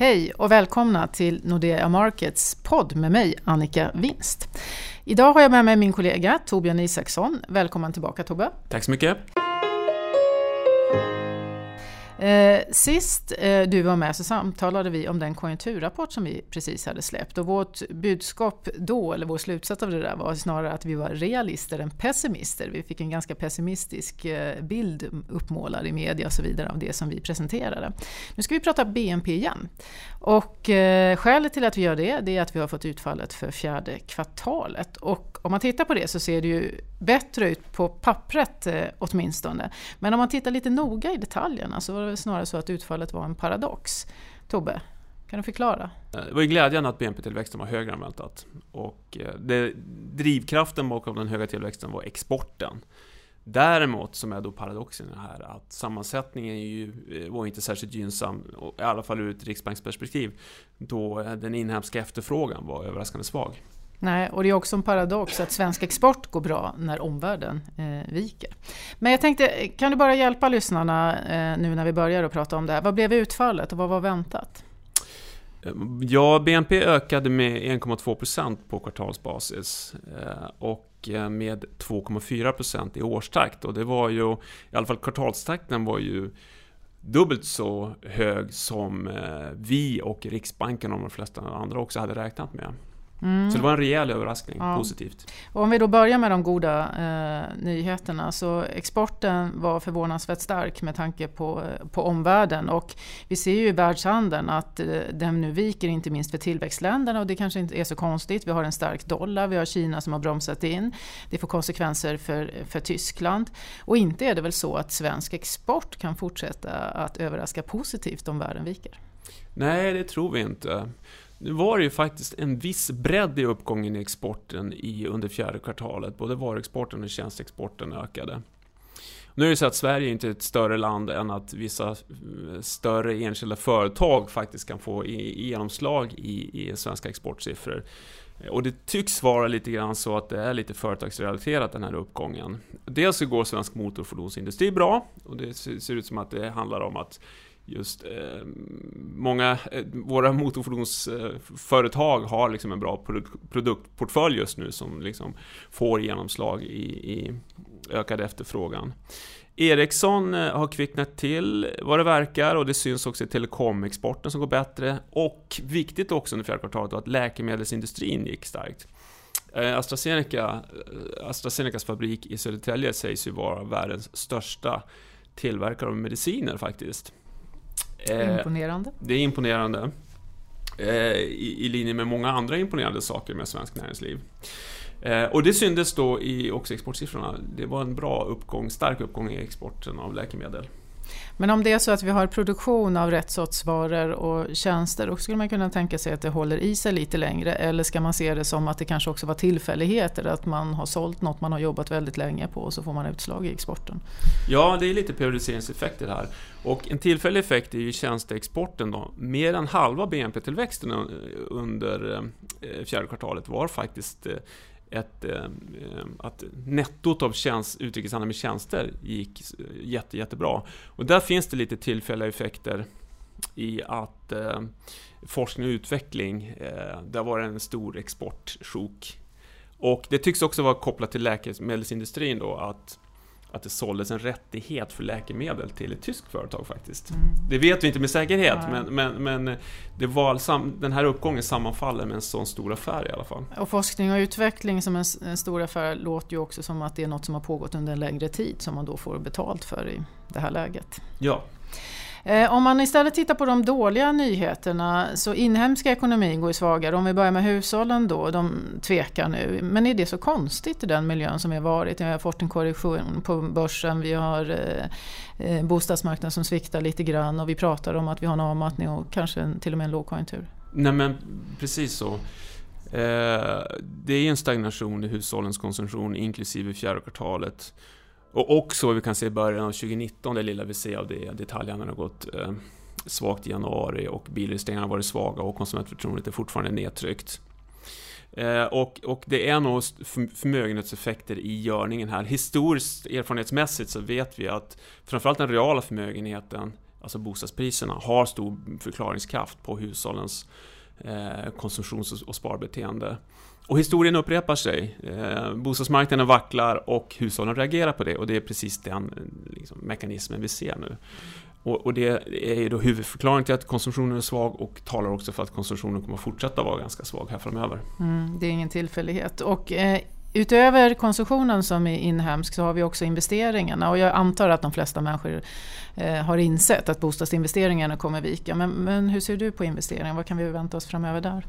Hej och välkomna till Nordea Markets podd med mig Annika Winst. Idag har jag med mig min kollega Torbjörn Isaksson. Välkommen tillbaka Tobbe. Tack så mycket. Eh, sist eh, du var med så samtalade vi om den konjunkturrapport som vi precis hade släppt och vårt budskap då, eller vår slutsats av det där var snarare att vi var realister än pessimister. Vi fick en ganska pessimistisk eh, bild uppmålad i media och så vidare av det som vi presenterade. Nu ska vi prata BNP igen. Och eh, skälet till att vi gör det, det är att vi har fått utfallet för fjärde kvartalet. Och om man tittar på det så ser det ju bättre ut på pappret eh, åtminstone. Men om man tittar lite noga i detaljerna så var det snarare så att utfallet var en paradox. Tobbe, kan du förklara? Eh, det var ju glädjande att BNP-tillväxten var högre än väntat. Och eh, det, drivkraften bakom den höga tillväxten var exporten. Däremot, som är då paradoxen här, att sammansättningen ju, eh, var inte särskilt gynnsam, i alla fall ur ett riksbanksperspektiv, då den inhemska efterfrågan var överraskande svag. Nej, och det är också en paradox att svensk export går bra när omvärlden eh, viker. Men jag tänkte, kan du bara hjälpa lyssnarna eh, nu när vi börjar att prata om det här? Vad blev utfallet och vad var väntat? Eh, ja, BNP ökade med 1,2% på kvartalsbasis eh, och eh, med 2,4% i årstakt. Och det var ju, i alla fall kvartalstakten var ju dubbelt så hög som eh, vi och Riksbanken och de flesta andra också hade räknat med. Mm. Så det var en rejäl överraskning, ja. positivt. Och om vi då börjar med de goda eh, nyheterna så exporten var förvånansvärt stark med tanke på, på omvärlden och vi ser ju i världshandeln att eh, den nu viker inte minst för tillväxtländerna och det kanske inte är så konstigt. Vi har en stark dollar, vi har Kina som har bromsat in. Det får konsekvenser för, för Tyskland och inte är det väl så att svensk export kan fortsätta att överraska positivt om världen viker? Nej, det tror vi inte. Nu var det ju faktiskt en viss bredd i uppgången i exporten i, under fjärde kvartalet. Både varuexporten och tjänsteexporten ökade. Nu är det så att Sverige inte är ett större land än att vissa eh, större enskilda företag faktiskt kan få genomslag i, i svenska exportsiffror. Och det tycks vara lite grann så att det är lite företagsrelaterat den här uppgången. Dels så går svensk motorfordonsindustri bra och det ser ut som att det handlar om att just eh, många, eh, våra motorfordonsföretag har liksom en bra produktportfölj just nu som liksom får genomslag i, i ökad efterfrågan. Ericsson eh, har kvicknat till vad det verkar och det syns också i telekomexporten som går bättre. Och viktigt också under fjärde kvartalet att läkemedelsindustrin gick starkt. Eh, AstraZeneca, eh, AstraZenecas fabrik i Södertälje sägs ju vara världens största tillverkare av mediciner faktiskt. Eh, imponerande. Det är imponerande. Eh, I, I linje med många andra imponerande saker med svensk näringsliv. Eh, och det syntes då i också exportsiffrorna. Det var en bra uppgång, stark uppgång i exporten av läkemedel. Men om det är så att vi har produktion av rätt sorts varor och tjänster, då skulle man kunna tänka sig att det håller i sig lite längre. Eller ska man se det som att det kanske också var tillfälligheter, att man har sålt något man har jobbat väldigt länge på och så får man utslag i exporten? Ja, det är lite periodiseringseffekter här. Och en tillfällig effekt är ju tjänsteexporten då. Mer än halva BNP-tillväxten under eh, fjärde kvartalet var faktiskt eh, ett, eh, eh, att nettot av tjänst, utrikeshandel med tjänster gick eh, jätte, jättebra. Och där finns det lite tillfälliga effekter i att eh, forskning och utveckling, eh, där var det en stor exportsjok. Och det tycks också vara kopplat till läkemedelsindustrin då, att att det såldes en rättighet för läkemedel till ett tyskt företag faktiskt. Mm. Det vet vi inte med säkerhet, men, men, men det var den här uppgången sammanfaller med en sån stor affär i alla fall. Och forskning och utveckling som en, en, stor affär låter ju också som att det är något som har pågått under en längre tid som man då får betalt för i det här läget. Ja, Eh, om man istället tittar på de dåliga nyheterna så inhemska ekonomin går ju svagare. Om vi börjar med hushållen då, de tvekar nu. Men är det så konstigt i den miljön som vi har varit? Vi har fått en korrektion på börsen, vi har eh, eh bostadsmarknaden som sviktar lite grann och vi pratar om att vi har en avmattning och kanske till och med en lågkonjunktur. Nej men precis så. Eh, det är en stagnation i hushållens konsumtion inklusive fjärde kvartalet. Och också vad vi kan se i början av 2019, det lilla vi ser av det, detaljhandeln har gått eh, svagt i januari och bilinvesteringarna har varit svaga och konsumentförtroendet är fortfarande nedtryckt. Eh, och, och det är nog förmögenhetseffekter i görningen här. Historiskt, erfarenhetsmässigt så vet vi att framförallt den reala förmögenheten alltså bostadspriserna, har stor förklaringskraft på hushållens eh, konsumtions och sparbeteende. Och historien upprepar sig. Eh, bostadsmarknaden vacklar och hushållen reagerar på det och det är precis den eh, liksom, mekanismen vi ser nu. Och, och, det är ju då huvudförklaringen till att konsumtionen är svag och talar också för att konsumtionen kommer fortsätta vara ganska svag här framöver. Mm, det är ingen tillfällighet. Och, eh, utöver konsumtionen som är inhemsk så har vi också investeringarna och jag antar att de flesta människor eh, har insett att bostadsinvesteringarna kommer vika. Men, men hur ser du på investeringar? Vad kan vi vänta oss framöver där?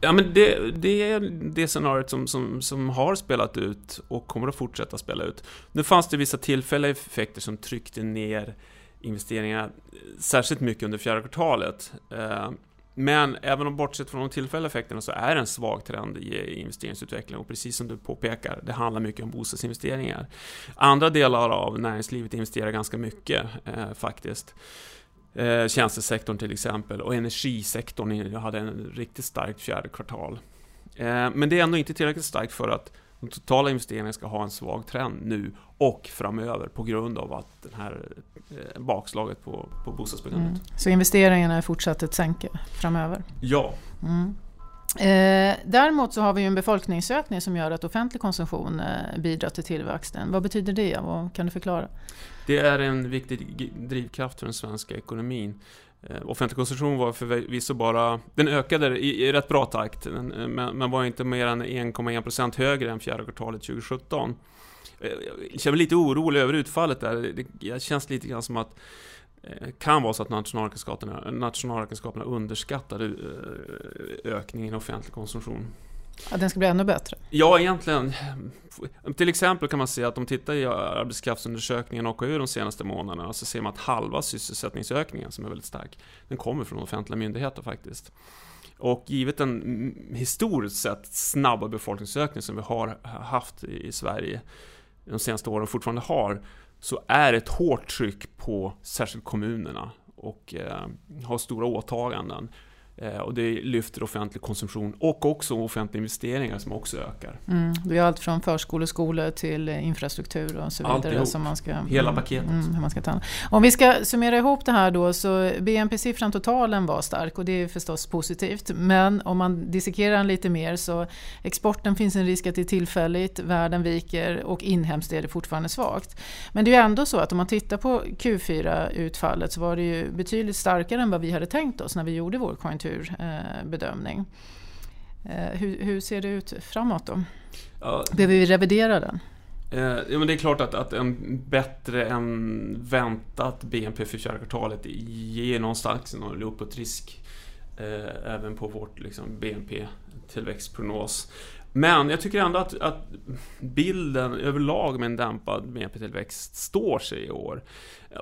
Ja, men det, det, är det scenariot som, som, som har spelat ut och kommer att fortsätta spela ut. Nu fanns det vissa tillfälliga effekter som tryckte ner investeringar eh, särskilt mycket under fjärde kvartalet. Eh, men även om bortsett från de tillfälliga effekterna så är det en svag trend i investeringsutvecklingen och precis som du påpekar, det handlar mycket om bostadsinvesteringar. Andra delar av näringslivet investerar ganska mycket eh, faktiskt. Eh, tjänstesektorn till exempel och energisektorn hade en riktigt starkt fjärde kvartal. Eh, men det är ändå inte tillräckligt starkt för att de totala investeringarna ska ha en svag trend nu och framöver på grund av att det här eh, bakslaget på, på bostadsbyggandet. Mm. Så investeringarna är fortsatt ett sänke framöver? Ja. Mm. Eh, däremot så har vi en befolkningsökning som gör att offentlig konsumtion eh, bidrar till tillväxten. Vad betyder det? Vad kan du förklara? Det är en viktig drivkraft för den svenska ekonomin. Eh, offentlig konsumtion var förvisso bara, den ökade i, i rätt bra takt, men, eh, men var inte mer än 1,1% högre än fjärde kvartalet 2017. Eh, jag känner mig lite orolig över utfallet där. Det, det känns lite grann som att kan vara så att nationalräkenskaperna, nationalräkenskaperna underskattade ökningen i offentlig konsumtion. Ja, den ska bli ännu bättre? Ja, egentligen. Till exempel kan man se att om man tittar i arbetskraftsundersökningen AKU de senaste månaderna så ser man att halva sysselsättningsökningen, som är väldigt stark, den kommer från offentliga myndigheter faktiskt. Och givet den historiskt sett snabba befolkningsökning som vi har haft i Sverige de senaste åren fortfarande har, så är det ett hårt tryck på särskilt kommunerna och eh, har stora åtaganden. Eh, och det lyfter offentlig konsumtion och också offentliga investeringar som också ökar. Mm, det är allt från förskolor, skolor till infrastruktur och så vidare. Alltihop. Som man ska, Hela paketet. Mm, hur man ska ta. Om vi ska summera ihop det här då så BNP-siffran totalen var stark och det är förstås positivt. Men om man dissekerar den lite mer så exporten finns en risk att det är tillfälligt, världen viker och inhemskt är det fortfarande svagt. Men det är ju ändå så att om man tittar på Q4-utfallet så var det ju betydligt starkare än vad vi hade tänkt oss när vi gjorde vår konjunktur konjunkturbedömning. Eh, hur, hur, ser det ut framåt då? Ja, Behöver vi revidera den? Eh, ja, men det är klart att, att en bättre än väntat BNP för fjärde kvartalet ger någon uppåtrisk eh, även på vårt liksom, BNP-tillväxtprognos. Men jag tycker ändå att, att, bilden överlag med en dämpad BNP-tillväxt står sig i år.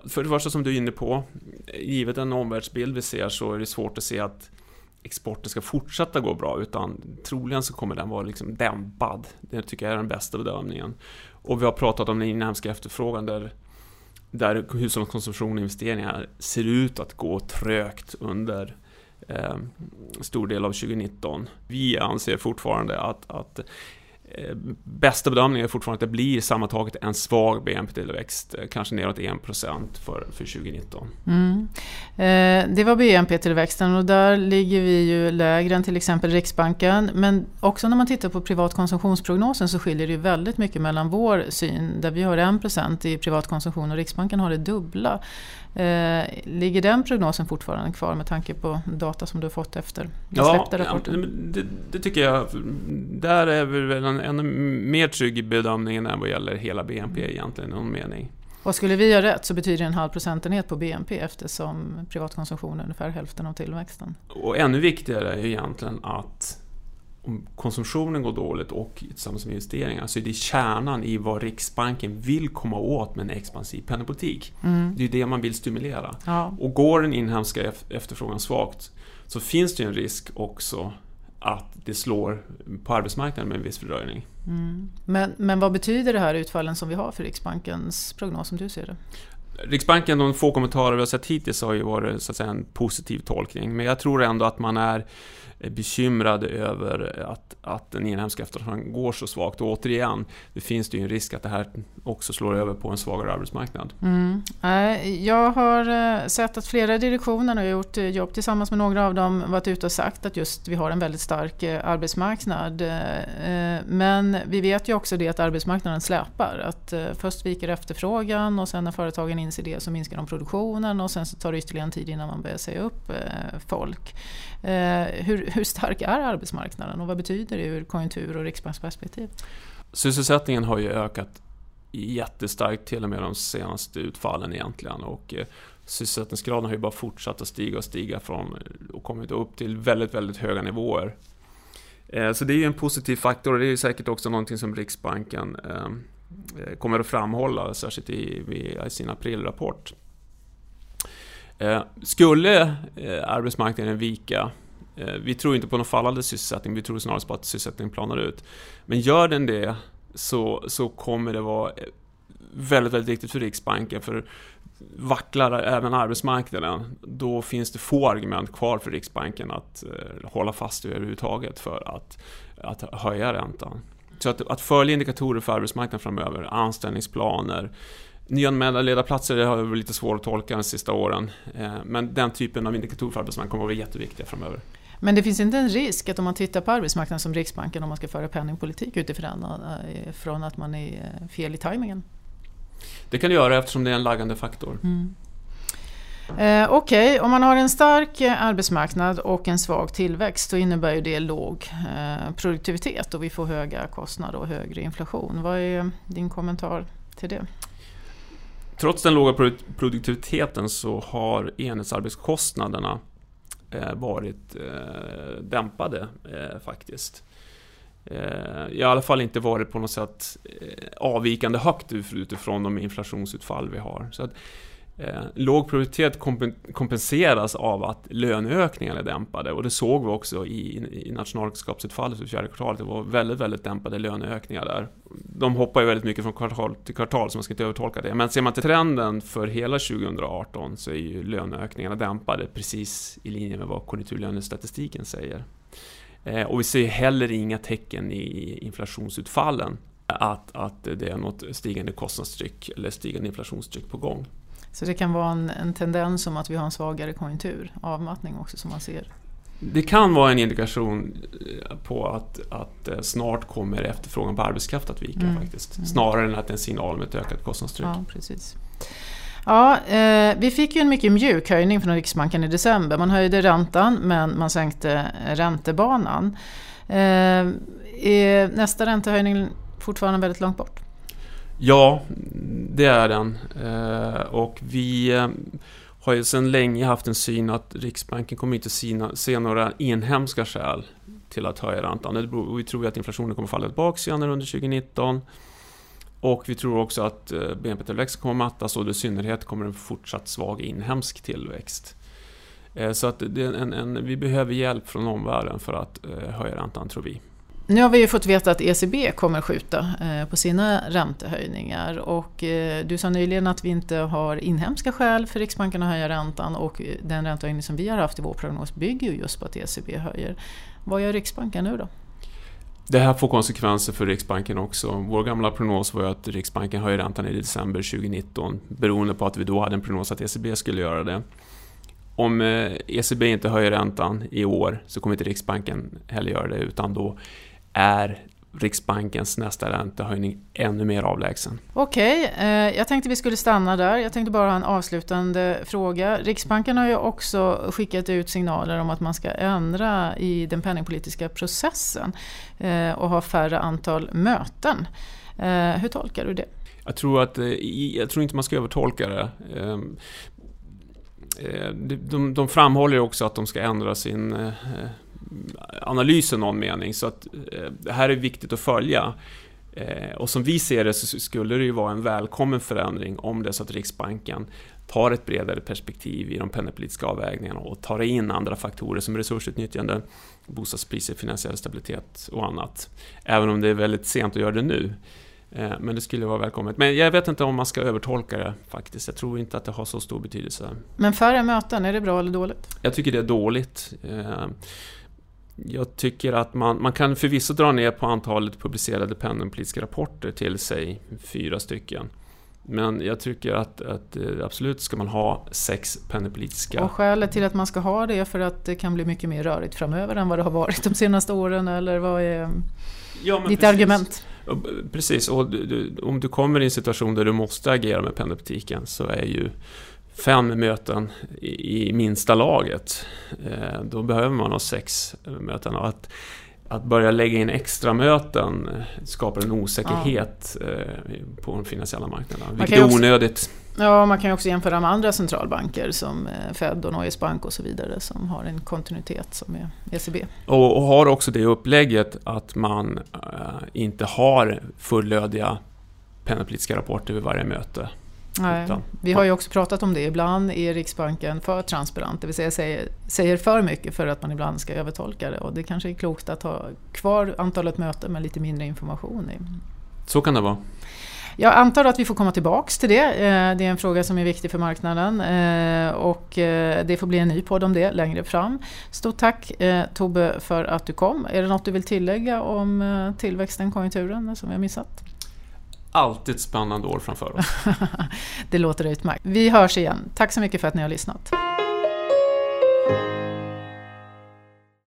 För det första som du är inne på, givet den omvärldsbild vi ser så är det svårt att se att exporten ska fortsätta gå bra utan troligen så kommer den vara liksom dämpad. Det tycker jag är den bästa bedömningen. Och vi har pratat om den inhemska efterfrågan där, där hushållens konsumtion och investeringar ser ut att gå trögt under eh, stor del av 2019. Vi anser fortfarande att, att Eh, bästa bedömningen är fortfarande att det blir sammantaget en svag BNP-tillväxt, eh, kanske neråt 1% för, för 2019. Mm. Eh, det var BNP-tillväxten och där ligger vi ju lägre än till exempel Riksbanken. Men också när man tittar på privatkonsumtionsprognosen så skiljer det ju väldigt mycket mellan vår syn, där vi har 1% i privatkonsumtion och Riksbanken har det dubbla. Eh, ligger den prognosen fortfarande kvar med tanke på data som du har fått efter den släppta rapporten? Ja, det, det, tycker jag. Där är vi väl en ännu mer trygg i bedömningen än vad gäller hela BNP mm. egentligen, någon mening. Och skulle vi ha rätt så betyder det en halv procentenhet på BNP eftersom privatkonsumtion är ungefär hälften av tillväxten. Och ännu viktigare är ju egentligen att om konsumtionen går dåligt och tillsammans med investeringar så är det kärnan i vad Riksbanken vill komma åt med en expansiv penningpolitik. Mm. Det är det man vill stimulera. Ja. Och går den inhemska efterfrågan svagt så finns det en risk också att det slår på arbetsmarknaden med en viss fördröjning. Mm. Men, men vad betyder det här utfallen som vi har för Riksbankens prognos som du ser det? Riksbanken, de få kommentarer vi har sett hittills har ju varit så att säga, en positiv tolkning. Men jag tror ändå att man är Eh, bekymrade över att, att den inhemska efterfrågan går så svagt. Och återigen, det finns det ju en risk att det här också slår över på en svagare arbetsmarknad. Mm. Eh, jag har eh, sett att flera direktioner, och jag har gjort jobb tillsammans med några av dem, varit ute och sagt att just vi har en väldigt stark arbetsmarknad. Men vi vet ju också det att arbetsmarknaden släpar. Att först viker efterfrågan och sen när företagen inser det så minskar de produktionen och sen så tar det ytterligare en tid innan man börjar säga upp folk. Hur, hur stark är arbetsmarknaden och vad betyder det ur konjunktur och riksbanksperspektiv? Sysselsättningen har ju ökat jättestarkt till och med de senaste utfallen egentligen. Och eh, sysselsättningsgraden har ju bara fortsatt att stiga och stiga från, och kommit upp till väldigt, väldigt höga nivåer. Eh, så det är ju en positiv faktor och det är ju säkert också någonting som Riksbanken ehm, eh, kommer att framhålla, särskilt i, i sin aprilrapport. Skulle arbetsmarknaden vika Eh, vi tror inte på någon fallande sysselsättning, vi tror snarare på att sysselsättningen planar ut. Men gör den det så, så kommer det vara eh, väldigt, väldigt viktigt för Riksbanken. För vacklar även arbetsmarknaden, då finns det få argument kvar för Riksbanken att eh, hålla fast vid överhuvudtaget för att, att höja räntan. Så att, att följa indikatorer för arbetsmarknaden framöver, anställningsplaner, Nyanmälda ledarplatser det har varit lite svårt att tolka de sista åren. Eh, men den typen av indikatorer för arbetsmarknaden kommer att vara jätteviktiga framöver. Men det finns inte en risk att om man tittar på arbetsmarknaden som Riksbanken, om man ska föra penningpolitik utifrån eh, från att man är eh, fel i tajmingen? Det kan det göra eftersom det är en laggande faktor. Mm. Eh, Okej, okay. om man har en stark eh, arbetsmarknad och en svag tillväxt så innebär ju det låg eh, produktivitet och vi får höga kostnader och högre inflation. Vad är din kommentar till det? Trots den låga produktiviteten så har enhetsarbetskostnaderna Eh, varit eh, dämpade eh, faktiskt. Eh, I alla fall inte varit på något sätt eh, avvikande högt utifrån de inflationsutfall vi har. Så att, Eh, låg produktivitet kompenseras av att löneökningarna är dämpade och det såg vi också i, i nationalräkenskapsutfallet för fjärde kvartalet. Det var väldigt, väldigt dämpade löneökningar där. De hoppar ju väldigt mycket från kvartal till kvartal så man ska inte övertolka det. Men ser man till trenden för hela 2018 så är ju löneökningarna dämpade precis i linje med vad konjunkturlönestatistiken säger. Eh, och vi ser heller inga tecken i inflationsutfallen att, att det är något stigande kostnadstryck eller stigande inflationstryck på gång. Så det kan vara en, en tendens som att vi har en svagare konjunktur, avmattning också som man ser. Det kan vara en indikation eh, på att, att eh, snart kommer efterfrågan på arbetskraft att vika mm. faktiskt. Mm. Snarare än att det är en signal med ett ökat kostnadstryck. Ja, precis. Ja, eh, vi fick ju en mycket mjuk höjning från Riksbanken i december. Man höjde räntan men man sänkte räntebanan. Eh, är nästa räntehöjning fortfarande väldigt långt bort? Ja, det är den. Eh, och vi eh, har ju sedan länge haft en syn att Riksbanken kommer inte se några inhemska skäl till att höja räntan. Vi tror ju att inflationen kommer falla tillbaka senare under 2019. Och vi tror också att eh, BNP-tillväxten kommer mattas och i synnerhet kommer en fortsatt svag inhemsk tillväxt. Så att en, en, vi behöver hjälp från omvärlden för att höja räntan tror vi. Nu har vi ju fått veta att ECB kommer skjuta eh, på sina räntehöjningar och eh, du sa nyligen att vi inte har inhemska skäl för Riksbanken att höja räntan och eh, den räntehöjning som vi har haft i vår prognos bygger ju just på att ECB höjer. Vad gör Riksbanken nu då? Det här får konsekvenser för Riksbanken också. Vår gamla prognos var att Riksbanken höjer räntan i december 2019 beroende på att vi då hade en prognos att ECB skulle göra det. Om ECB inte höjer räntan i år så kommer inte Riksbanken heller göra det utan då är Riksbankens nästa räntehöjning ännu mer avlägsen. Okej, okay, eh, jag tänkte vi skulle stanna där. Jag tänkte bara ha en avslutande fråga. Riksbanken har ju också skickat ut signaler om att man ska ändra i den penningpolitiska processen eh, och ha färre antal möten. Eh, hur tolkar du det? Jag tror, att, jag tror inte man ska övertolka det. Ehm, de, de framhåller också att de ska ändra sin analys i någon mening. Så att eh, det här är viktigt att följa. Eh, och som vi ser det så skulle det ju vara en välkommen förändring om det är så att Riksbanken tar ett bredare perspektiv i de penningpolitiska avvägningarna och tar in andra faktorer som resursutnyttjande, bostadspriser, finansiell stabilitet och annat. Även om det är väldigt sent att göra det nu. Eh, men det skulle vara välkommet. Men jag vet inte om man ska övertolka det faktiskt. Jag tror inte att det har så stor betydelse. Men färre möten, är det bra eller dåligt? Jag tycker det är dåligt jag tycker att man, man kan förvisso dra ner på antalet publicerade penningpolitiska rapporter till sig fyra stycken. Men jag tycker att, att eh, absolut ska man ha sex penningpolitiska... Och skälet till att man ska ha det är för att det kan bli mycket mer rörigt framöver än vad det har varit de senaste åren, eller vad är ja, ditt precis. argument? Precis, och du, du, om du kommer i en situation där du måste agera med penningpolitiken så är ju fem möten i, i minsta laget. Eh, då behöver man ha sex möten. Och att, att börja lägga in extra möten skapar en osäkerhet ja. Eh, på de finansiella marknaderna, vilket är också, onödigt. Ja, man kan ju också jämföra med andra centralbanker som eh, Fed och Neues Bank och så vidare som har en kontinuitet som är ECB. Och, och har också det upplägget att man äh, inte har fullödiga penningpolitiska rapporter vid varje möte. Nej, utan, vi har ju också pratat om det. Ibland är Riksbanken för transparent, det vill säga säger, säger för mycket för att man ibland ska övertolka det. Och det kanske är klokt att ha kvar antalet möten med lite mindre information i. Så kan det vara. Jag antar att vi får komma tillbaks till det. Eh, det är en fråga som är viktig för marknaden eh, och eh, det får bli en ny podd om det längre fram. Stort tack Tobbe för att du kom. Är det något du vill tillägga om tillväxten, konjunkturen som vi har missat? Alltid ett spännande år framför oss. det låter utmärkt. Vi hörs igen. Tack så mycket för att ni har lyssnat.